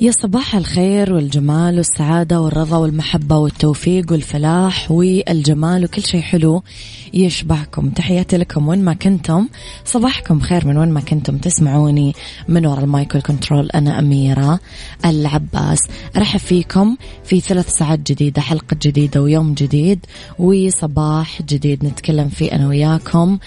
يا صباح الخير والجمال والسعادة والرضا والمحبة والتوفيق والفلاح والجمال وكل شيء حلو يشبعكم. تحياتي لكم وين ما كنتم. صباحكم خير من وين ما كنتم. تسمعوني من وراء المايكل كنترول أنا أميرة العباس. أرحب فيكم في ثلاث ساعات جديدة حلقة جديدة ويوم جديد وصباح جديد. نتكلم فيه أنا وياكم.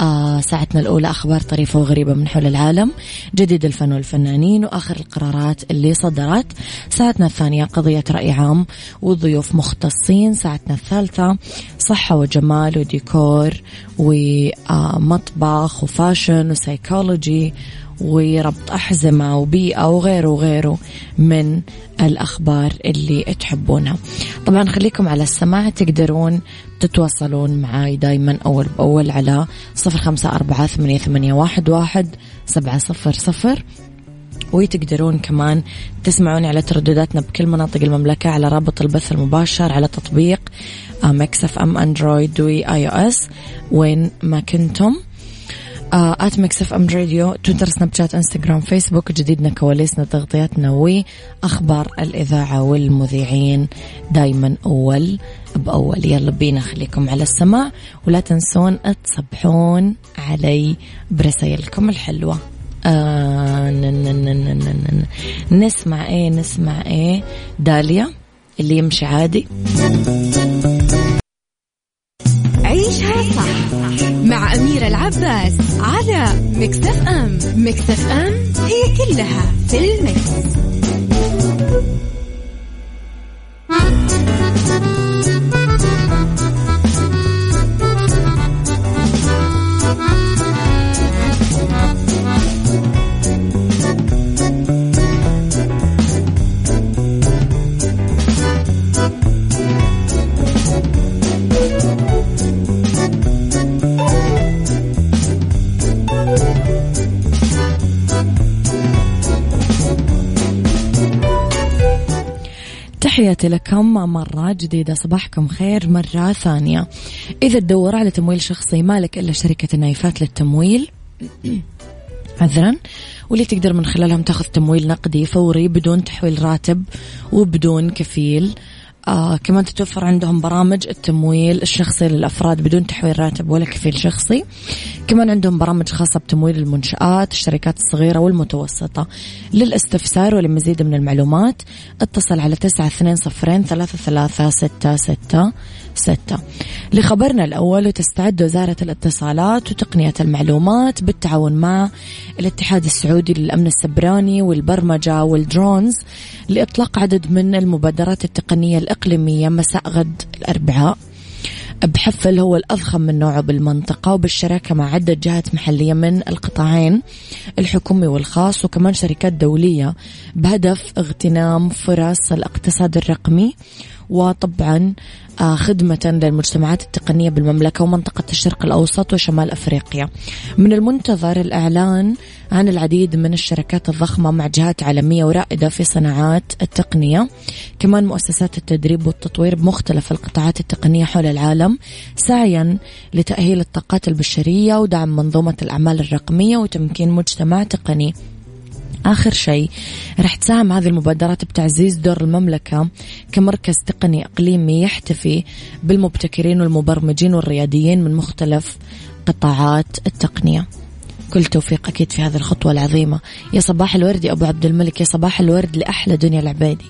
آه ساعتنا الأولى أخبار طريفة وغريبة من حول العالم جديد الفن والفنانين وآخر القرارات اللي صدرت. ساعتنا الثانية قضية رأي عام وضيوف مختصين. ساعتنا الثالثة صحة وجمال وديكور ومطبخ وفاشن وسيكولوجي وربط أحزمة وبيئة وغيره وغيره من الأخبار اللي تحبونها. طبعا خليكم على السماع تقدرون تتواصلون معي دايما أول بأول على صفر خمسة أربعة ثمانية, واحد سبعة صفر صفر. وتقدرون كمان تسمعوني على تردداتنا بكل مناطق المملكة على رابط البث المباشر على تطبيق Mix FM Android و iOS وين ما كنتم. at Mix FM Radio Twitter Snapchat Instagram Facebook جديدنا كواليسنا تغطياتنا وأخبار الإذاعة والمذيعين دايما أول بأول. يلا بينا خليكم على السماع ولا تنسون تصبحون علي برسائلكم الحلوة. آه نسمع إيه؟ نسمع إيه؟ داليا اللي يمشي عادي. عيشها صح مع أميرة العباس على مكتف أم. مكتف أم هي كلها في المكس. تحياتي لكم مرة جديدة صباحكم خير مرة ثانية. إذا تدور على تمويل شخصي مالك إلا شركة النايفات للتمويل. عذرا. واللي تقدر من خلالهم تاخذ تمويل نقدي فوري بدون تحويل راتب وبدون كفيل. آه كمان تتوفر عندهم برامج التمويل الشخصي للأفراد بدون تحويل راتب ولا كفيل شخصي. كمان عندهم برامج خاصة بتمويل المنشآت الشركات الصغيرة والمتوسطة. للاستفسار ولمزيد من المعلومات اتصل على تسعة اثنين صفرين ثلاثة ثلاثة ستة ستة ستة. لخبرنا الأول وتستعد وزارة الاتصالات وتقنية المعلومات بالتعاون مع الاتحاد السعودي للأمن السبراني والبرمجة والدرونز لإطلاق عدد من المبادرات التقنية الإقليمية مساء غد الأربعاء. بحفل هو الأضخم من نوعه بالمنطقة وبالشراكة مع عدة جهات محلية من القطاعين الحكومي والخاص وكمان شركات دولية بهدف اغتنام فرص الاقتصاد الرقمي وطبعا خدمة للمجتمعات التقنية بالمملكة ومنطقة الشرق الأوسط وشمال أفريقيا. من المنتظر الإعلان عن العديد من الشركات الضخمة مع جهات عالمية ورائدة في صناعات التقنية. كمان مؤسسات التدريب والتطوير بمختلف القطاعات التقنية حول العالم سعيا لتأهيل الطاقات البشرية ودعم منظومة الأعمال الرقمية وتمكين مجتمع تقني. آخر شيء رح تساهم هذه المبادرات بتعزيز دور المملكة كمركز تقني إقليمي يحتفي بالمبتكرين والمبرمجين والرياديين من مختلف قطاعات التقنية. كل توفيق أكيد في هذه الخطوة العظيمة. يا صباح الورد يا أبو عبد الملك يا صباح الورد لأحلى دنيا العبادي.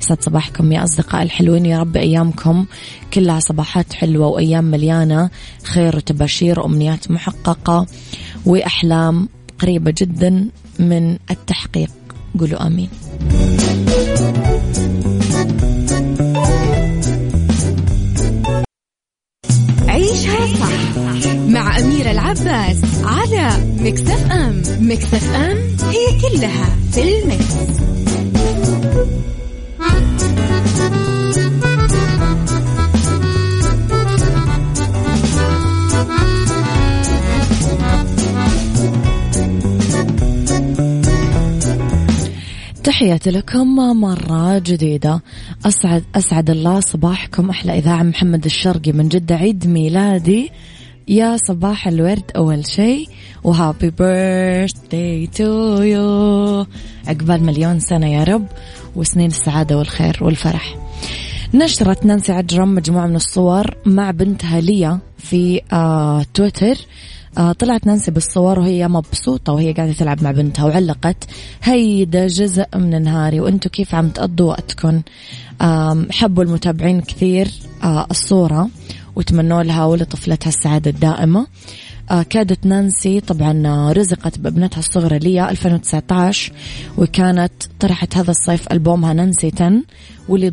يسعد صباحكم يا أصدقاء الحلوين يا رب أيامكم كلها صباحات حلوة وأيام مليانة خير وتباشير وأمنيات محققة وأحلام قريبة جدا من التحقيق. قولوا آمين. عيشها صح مع أميرة العباس على مكتف أم. مكتف أم هي كلها في المكس. تحياتي لكم مرة جديدة. أسعد أسعد الله صباحكم. أحلى إذاعة محمد الشرقي من جدة عيد ميلادي. يا صباح الورد أول شيء. و happy birthday to you. عقبال مليون سنة يا رب. وسنين السعادة والخير والفرح. نشرت نانسي عجرم مجموعة من الصور مع بنتها ليا في آه تويتر. طلعت نانسي بالصور وهي مبسوطة وهي قاعدة تلعب مع بنتها وعلقت. هيدا جزء من نهاري وانتو كيف عم تقضوا وقتكم حبوا المتابعين كثير آه الصورة وتمنوا لها ولطفلتها السعادة الدائمة. آه كادت نانسي طبعا رزقت بابنتها الصغرى ليا 2019 وكانت طرحت هذا الصيف ألبومها نانسي 10 واللي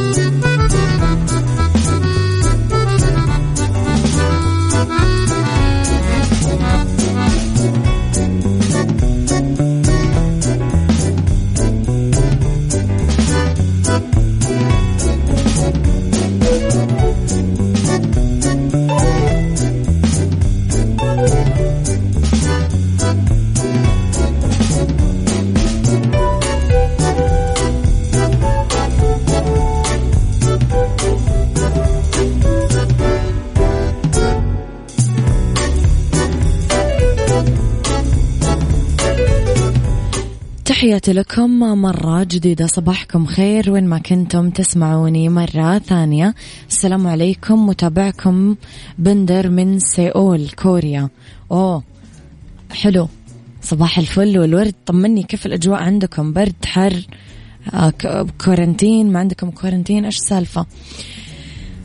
تحياتي لكم مرة جديدة صباحكم خير وين ما كنتم تسمعوني مرة ثانية. السلام عليكم متابعكم بندر من سيول كوريا. أوه حلو. صباح الفل والورد طمني كيف الأجواء عندكم؟ برد حر آه quarantine ما عندكم quarantine إيش السالفة؟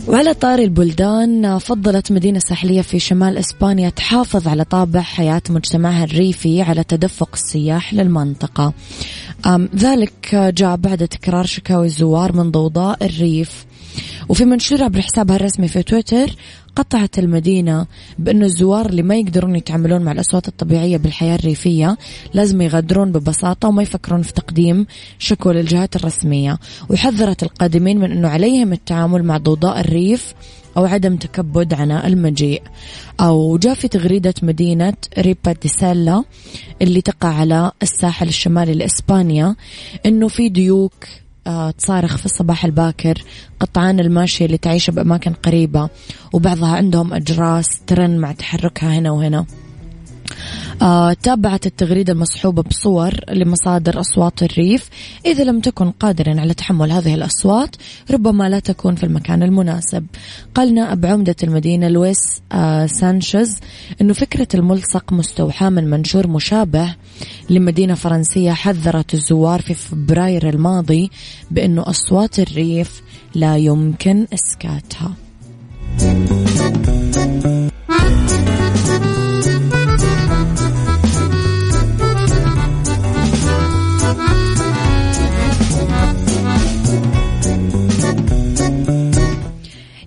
وعلى طاري البلدان فضلت مدينة ساحلية في شمال إسبانيا تحافظ على طابع حياة مجتمعها الريفي على تدفق السياح للمنطقة. ذلك جاء بعد تكرار شكاوي الزوار من ضوضاء الريف وفي منشور عبر حسابها الرسمي في تويتر قطعت المدينة بأنه الزوار اللي ما يقدرون يتعاملون مع الأصوات الطبيعية بالحياة الريفية لازم يغادرون ببساطة وما يفكرون في تقديم شكوى للجهات الرسمية. وحذرت القادمين من أنه عليهم التعامل مع ضوضاء الريف أو عدم تكبد عناء المجيء. أو جاء في تغريدة مدينة ريبا دي سالا اللي تقع على الساحل الشمالي لإسبانيا أنه في ديوك تصارخ في الصباح الباكر قطعان الماشية اللي تعيش بأماكن قريبة وبعضها عندهم أجراس ترن مع تحركها هنا وهنا. آه تابعت التغريدة المصحوبة بصور لمصادر أصوات الريف. إذا لم تكن قادرا على تحمل هذه الأصوات ربما لا تكون في المكان المناسب. قال نائب عمدة المدينة لويس آه سانشيز أنه فكرة الملصق مستوحاة من منشور مشابه لمدينة فرنسية حذرت الزوار في فبراير الماضي بأنه أصوات الريف لا يمكن إسكاتها.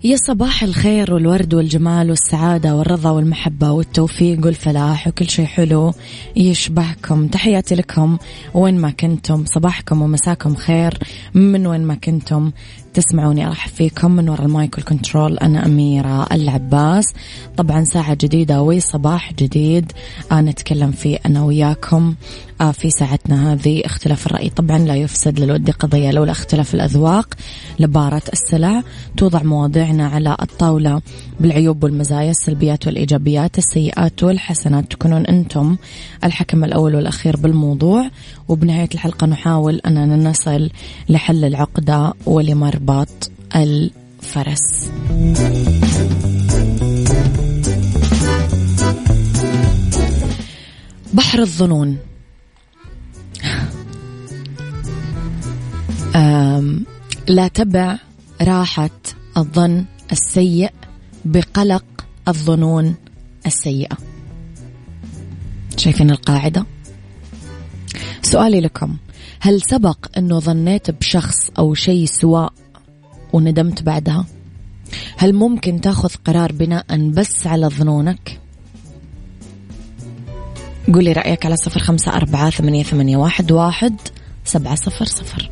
يا صباح الخير والورد والجمال والسعادة والرضا والمحبة والتوفيق والفلاح وكل شيء حلو يشبهكم. تحياتي لكم وين ما كنتم. صباحكم ومساكم خير من وين ما كنتم. تسمعوني أرحب فيكم من وراء المايك وال control. أنا أميرة العباس. طبعا ساعة جديدة وصباح جديد. آه نتكلم فيه أنا وياكم. آه في ساعتنا هذه اختلاف الرأي. طبعا لا يفسد للود قضية لولا اختلاف الأذواق. لبارة السلع توضع مواضيع موضوعنا على الطاولة بالعيوب والمزايا السلبيات والإيجابيات السيئات والحسنات. تكونون أنتم الحكم الأول والأخير بالموضوع. وبنهاية الحلقة نحاول أننا نصل لحل العقدة ولمربط الفرس. بحر الظنون. لا تبع راحة الظن السيء بقلق الظنون السيئة. شايفين القاعدة؟ سؤالي لكم هل سبق أنه ظنيت بشخص أو شيء سواء وندمت بعدها؟ هل ممكن تاخذ قرار بناء بس على ظنونك؟ قولي رأيك على صفر خمسة أربعة ثمانية, ثمانية واحد, واحد سبعة صفر صفر.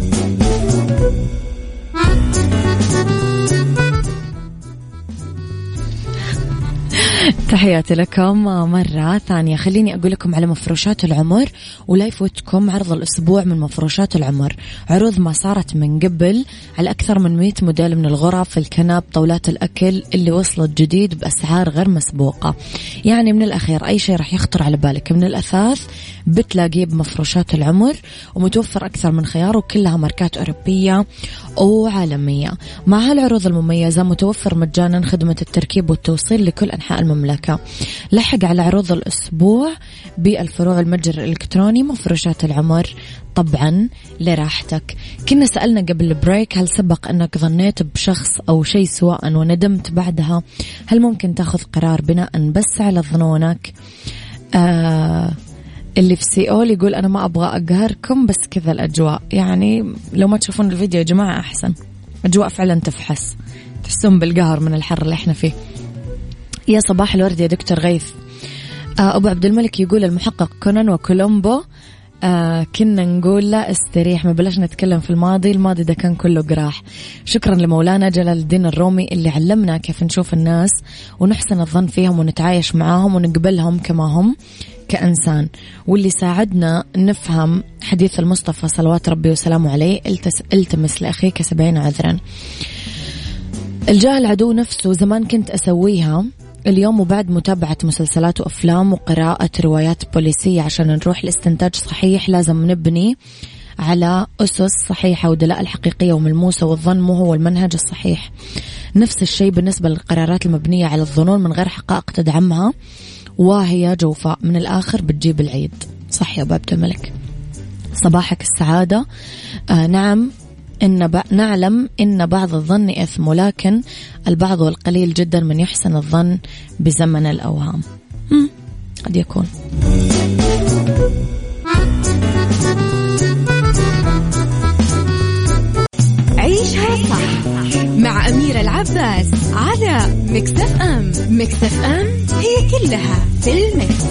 تحياتي لكم مرة ثانية. خليني أقول لكم على مفروشات العمر ولا يفوتكم عرض الأسبوع من مفروشات العمر. عروض ما صارت من قبل على أكثر من 100 موديل من الغرف الكنب طاولات الأكل اللي وصلت جديد بأسعار غير مسبوقة. يعني من الأخير أي شيء راح يخطر على بالك. من الأثاث بتلاقيه بمفروشات العمر ومتوفر أكثر من خيار وكلها ماركات أوروبية وعالمية. مع هالعروض المميزة متوفر مجانا خدمة التركيب والتوصيل لكل أنحاء المملكة. لحق على عروض الأسبوع بالفروع المتجر الإلكتروني مفروشات العمر. طبعا لراحتك. كنا سألنا قبل ال break هل سبق أنك ظنيت بشخص أو شيء سواء وندمت بعدها؟ هل ممكن تأخذ قرار بناء بس على ظنونك؟ آه اللي في سيول يقول أنا ما أبغى أقهركم بس كذا الأجواء. يعني لو ما تشوفون الفيديو يا جماعة أحسن. أجواء فعلا تفحس تحسون بالقهر من الحر اللي إحنا فيه. يا صباح الورد يا دكتور غيث. آه أبو عبد الملك يقول المحقق كونان وكولومبو آه كنا نقول لا استريح ما بلاش نتكلم في الماضي الماضي ده كان كله قراح شكرا لمولانا جلال الدين الرومي اللي علمنا كيف نشوف الناس ونحسن الظن فيهم ونتعايش معاهم ونقبلهم كما هم. كإنسان. واللي ساعدنا نفهم حديث المصطفى صلوات ربي وسلامه عليه التمس لأخيك سبعين عذرا. الجاهل عدو نفسه زمان كنت أسويها اليوم وبعد متابعة مسلسلات وأفلام وقراءة روايات بوليسية عشان نروح لاستنتاج صحيح لازم نبني على أسس صحيحة ودلائل حقيقية وملموسة والظن مو هو المنهج الصحيح. نفس الشيء بالنسبة للقرارات المبنية على الظنون من غير حقائق تدعمها. وهي جوفاء من الآخر بتجيب العيد. صح يا عبد الملك صباحك السعادة. آه نعم إن ب... نعلم إن بعض الظن إثم ولكن البعض والقليل جدا من يحسن الظن بزمن الأوهام. قد يكون. عيشها صح مع أميرة العباس على مكتف أم مكتف أم هي كلها في ال mix.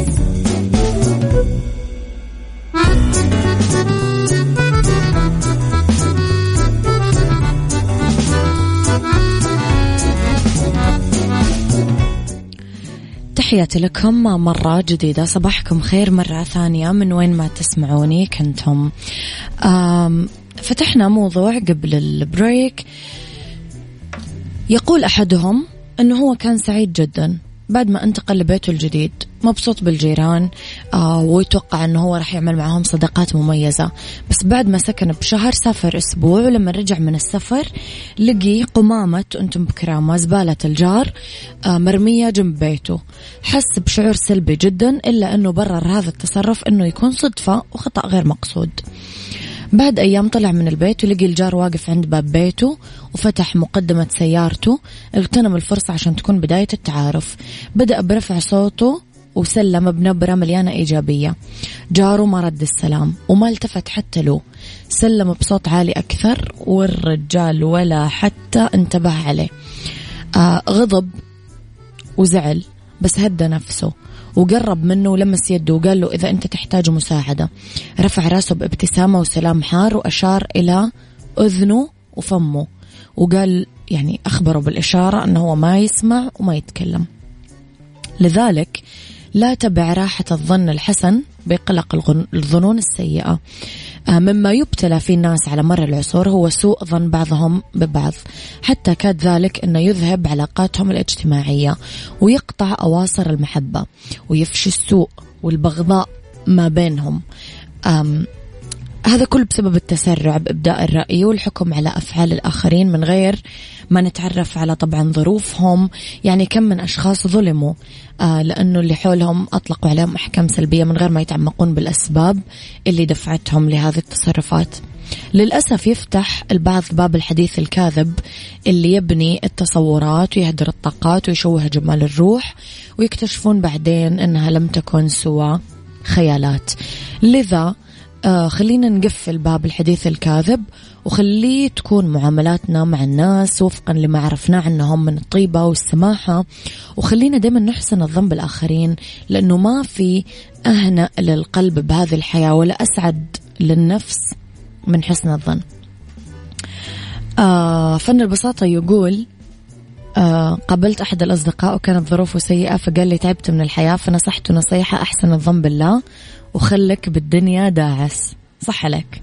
تحياتي لكم مرة جديدة. صباحكم خير مرة ثانية. من وين ما تسمعوني كنتم فتحنا موضوع قبل ال break. يقول أحدهم أنه هو كان سعيد جدا بعد ما انتقل لبيته الجديد مبسوط بالجيران آه ويتوقع إنه هو راح يعمل معهم صداقات مميزة. بس بعد ما سكن بشهر سافر أسبوع ولما رجع من السفر لقي قمامة أنتم بكرامة زبالة الجار آه مرمية جنب بيته. حس بشعور سلبي جدا إلا إنه برر هذا التصرف إنه يكون صدفة وخطأ غير مقصود. بعد أيام طلع من البيت ولقي الجار واقف عند باب بيته وفتح مقدمة سيارته اغتنم الفرصة عشان تكون بداية التعارف. بدأ برفع صوته وسلم بنبرة مليانة إيجابية. جاره ما رد السلام وما التفت حتى له. سلم بصوت عالي أكثر والرجال ولا حتى انتبه عليه. آه غضب وزعل بس هدى نفسه. وقرب منه ولمس يده وقال له إذا أنت تحتاج مساعدة. رفع راسه بابتسامة وسلام حار وأشار إلى أذنه وفمه. وقال يعني أخبره بالإشارة أنه هو ما يسمع وما يتكلم. لذلك لا تبع راحة الظن الحسن بقلق الظنون السيئة. مما يبتلى في الناس على مر العصور هو سوء ظن بعضهم ببعض. حتى كاد ذلك أنه يذهب علاقاتهم الاجتماعية ويقطع أواصر المحبة ويفشي السوء والبغضاء ما بينهم. هذا كله بسبب التسرع بإبداء الرأي والحكم على أفعال الآخرين من غير ما نتعرف على طبعا ظروفهم. يعني كم من أشخاص ظلموا آه لأنه اللي حولهم أطلقوا عليهم أحكام سلبية من غير ما يتعمقون بالأسباب اللي دفعتهم لهذه التصرفات. للأسف يفتح البعض باب الحديث الكاذب اللي يبني التصورات ويهدر الطاقات ويشوه جمال الروح ويكتشفون بعدين أنها لم تكن سوى خيالات. لذا آه خلينا نقفل باب الحديث الكاذب وخليه تكون معاملاتنا مع الناس وفقا لما عرفناه عنهم من الطيبة والسماحة. وخلينا دايما نحسن الظن بالآخرين لأنه ما في أهنأ للقلب بهذه الحياة ولا أسعد للنفس من حسن الظن. آه فن البساطة يقول آه قابلت أحد الأصدقاء وكانت ظروفه سيئة فقال لي تعبت من الحياة فنصحته نصيحة أحسن الظن بالله. وخلك بالدنيا داعس. صح عليك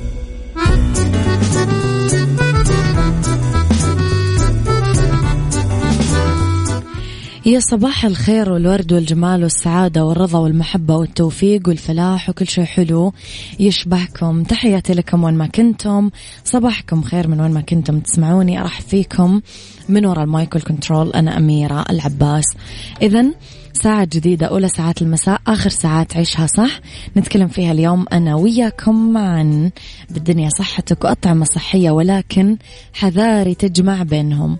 يا صباح الخير والورد والجمال والسعادة والرضا والمحبة والتوفيق والفلاح وكل شيء حلو يشبهكم. تحياتي لكم وين ما كنتم. صباحكم خير من وين ما كنتم تسمعوني. أرحب فيكم من وراء المايك وال control أنا أميرة العباس. إذا ساعة جديدة أولى ساعات المساء آخر ساعات عيشها صح. نتكلم فيها اليوم أنا وياكم عن بالدنيا صحتك وأطعمة صحية ولكن حذاري تجمع بينهم.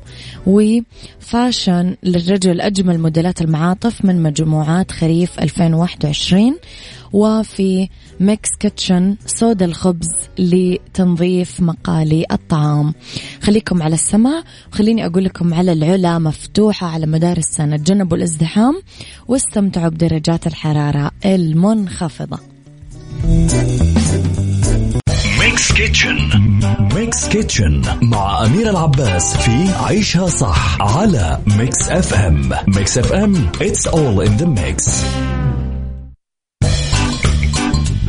و fashion للرجل أجمل موديلات المعاطف من مجموعات خريف 2021 وفي Mix Kitchen صودا الخبز لتنظيف مقالي الطعام. خليكم على السمع وخليني أقول لكم على العلا مفتوحة على مدار السنة. تجنبوا الازدحام واستمتعوا بدرجات الحرارة المنخفضة. ميكس كيتشن. ميكس كيتشن مع أميرة العباس في عيشها صح على Mix FM. Mix FM it's all in the mix.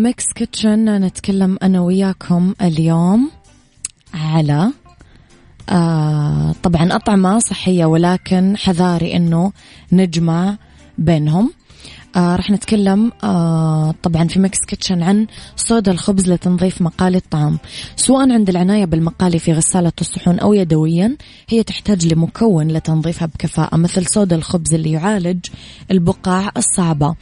Mix Kitchen نتكلم أنا وياكم اليوم على آه طبعا أطعمة صحية ولكن حذاري أنه نجمع بينهم. آه راح نتكلم آه طبعا في Mix Kitchen عن صودا الخبز لتنظيف مقالي الطعام. سواء عند العناية بالمقالي في غسالة الصحون أو يدويا هي تحتاج لمكون لتنظيفها بكفاءة مثل صودا الخبز اللي يعالج البقع الصعبة.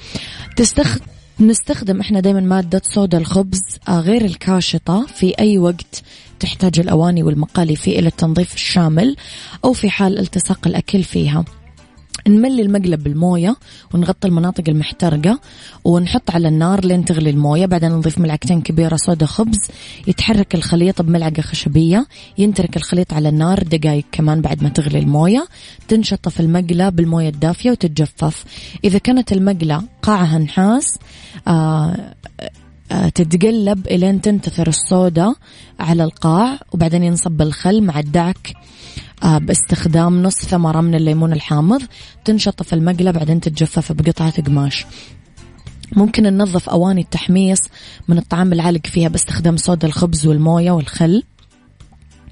تستخدم نستخدم إحنا دائما مادة صودا الخبز آه، غير الكاشطة في أي وقت تحتاج الأواني والمقالي فيه إلى التنظيف الشامل أو في حال التصاق الأكل فيها. نملي المقلب بالموية ونغطي المناطق المحترقة ونحط على النار لين تغلي الموية. بعدين نضيف ملعقتين كبيرة صودا خبز. يتحرك الخليط بملعقة خشبية. ينترك الخليط على النار دقايق كمان بعد ما تغلي الموية. تنشطف المقلة بالموية الدافية وتتجفف. إذا كانت المقلة قاعها نحاس آه آه، تتقلب إلين تنتثر الصودا على القاع. وبعدين ينصب الخل مع الدعك. باستخدام نص ثمرة من الليمون الحامض. تنشطف المقلة بعدين تتجفف بقطعة قماش. ممكن ننظف أواني التحميص من الطعام العالق فيها باستخدام صودا الخبز والموية والخل.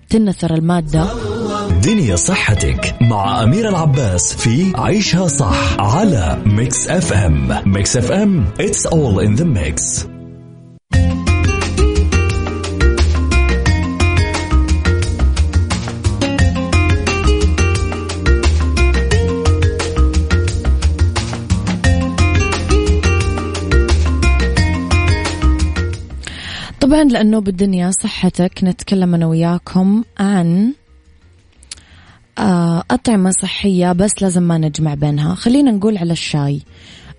تنثر المادة. دنيا صحتك مع أميرة العباس في عيشها صح على Mix FM Mix FM it's all in the mix. طبعا لأنه بالدنيا صحتك نتكلم أنا وياكم عن آه، أطعمة صحية بس لازم ما نجمع بينها. خلينا نقول على الشاي.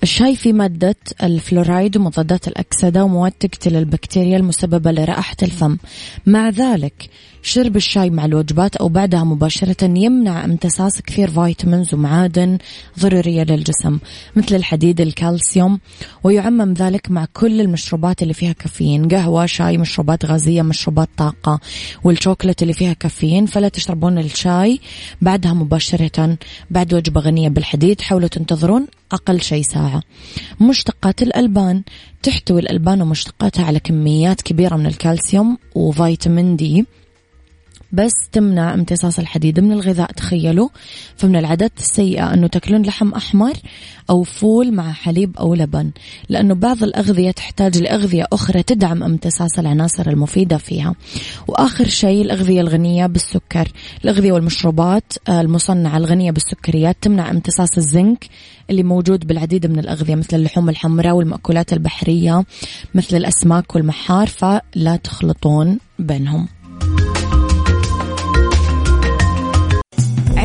الشاي فيه مادة الفلورايد ومضادات الأكسدة ومواد تقتل البكتيريا المسببة لرائحة الفم. مع ذلك شرب الشاي مع الوجبات أو بعدها مباشرة يمنع امتصاص كثير vitamins ومعادن ضرورية للجسم مثل الحديد الكالسيوم ويعمم ذلك مع كل المشروبات اللي فيها كافيين. قهوة شاي مشروبات غازية مشروبات طاقة والشوكولاتة اللي فيها كافيين فلا تشربون الشاي بعدها مباشرة بعد وجبة غنية بالحديد. حاولوا تنتظرون أقل شيء ساعة. مشتقات الألبان. تحتوي الألبان ومشتقاتها على كميات كبيرة من الكالسيوم وفيتامين دي. بس تمنع امتصاص الحديد. من الغذاء تخيلوا فمن العادات السيئة أنه تاكلون لحم أحمر أو فول مع حليب أو لبن لأنه بعض الأغذية تحتاج لأغذية أخرى تدعم امتصاص العناصر المفيدة فيها. وآخر شيء الأغذية الغنية بالسكر. الأغذية والمشروبات المصنعة الغنية بالسكريات تمنع امتصاص الزنك اللي موجود بالعديد من الأغذية مثل اللحوم الحمراء والمأكولات البحرية مثل الأسماك والمحار فلا تخلطون بينهم.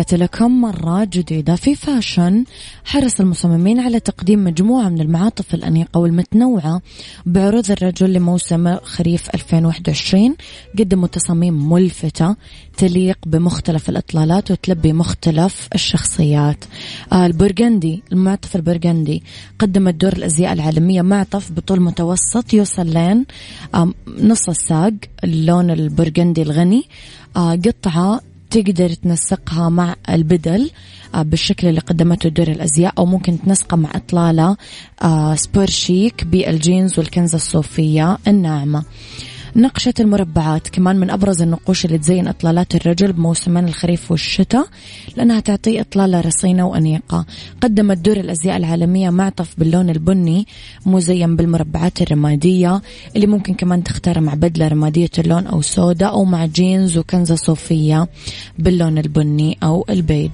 تحياتي لكم مرة جديدة في فاشن حرص المصممين على تقديم مجموعة من المعاطف الأنيقة والمتنوعة بعروض الرجل لموسم خريف 2021 قدموا تصاميم ملفتة تليق بمختلف الإطلالات وتلبي مختلف الشخصيات. البرغندي المعطف البرغندي قدمت دور الأزياء العالمية معطف بطول متوسط يوصل لين نص الساق اللون البرغندي الغني آه قطعة تقدر تنسقها مع البدل آه، بالشكل اللي قدمته دور الأزياء أو ممكن تنسقها مع إطلالة آه، sport chic بالجينز والكنزة الصوفية الناعمة. نقشة المربعات كمان من أبرز النقوش اللي تزين إطلالات الرجل بموسمين الخريف والشتاء لأنها تعطي إطلالة رصينة وأنيقة. قدمت دور الأزياء العالمية معطف باللون البني مزين بالمربعات الرمادية اللي ممكن كمان تختار مع بدلة رمادية اللون أو سودا أو مع جينز وكنزة صوفية باللون البني أو البيج.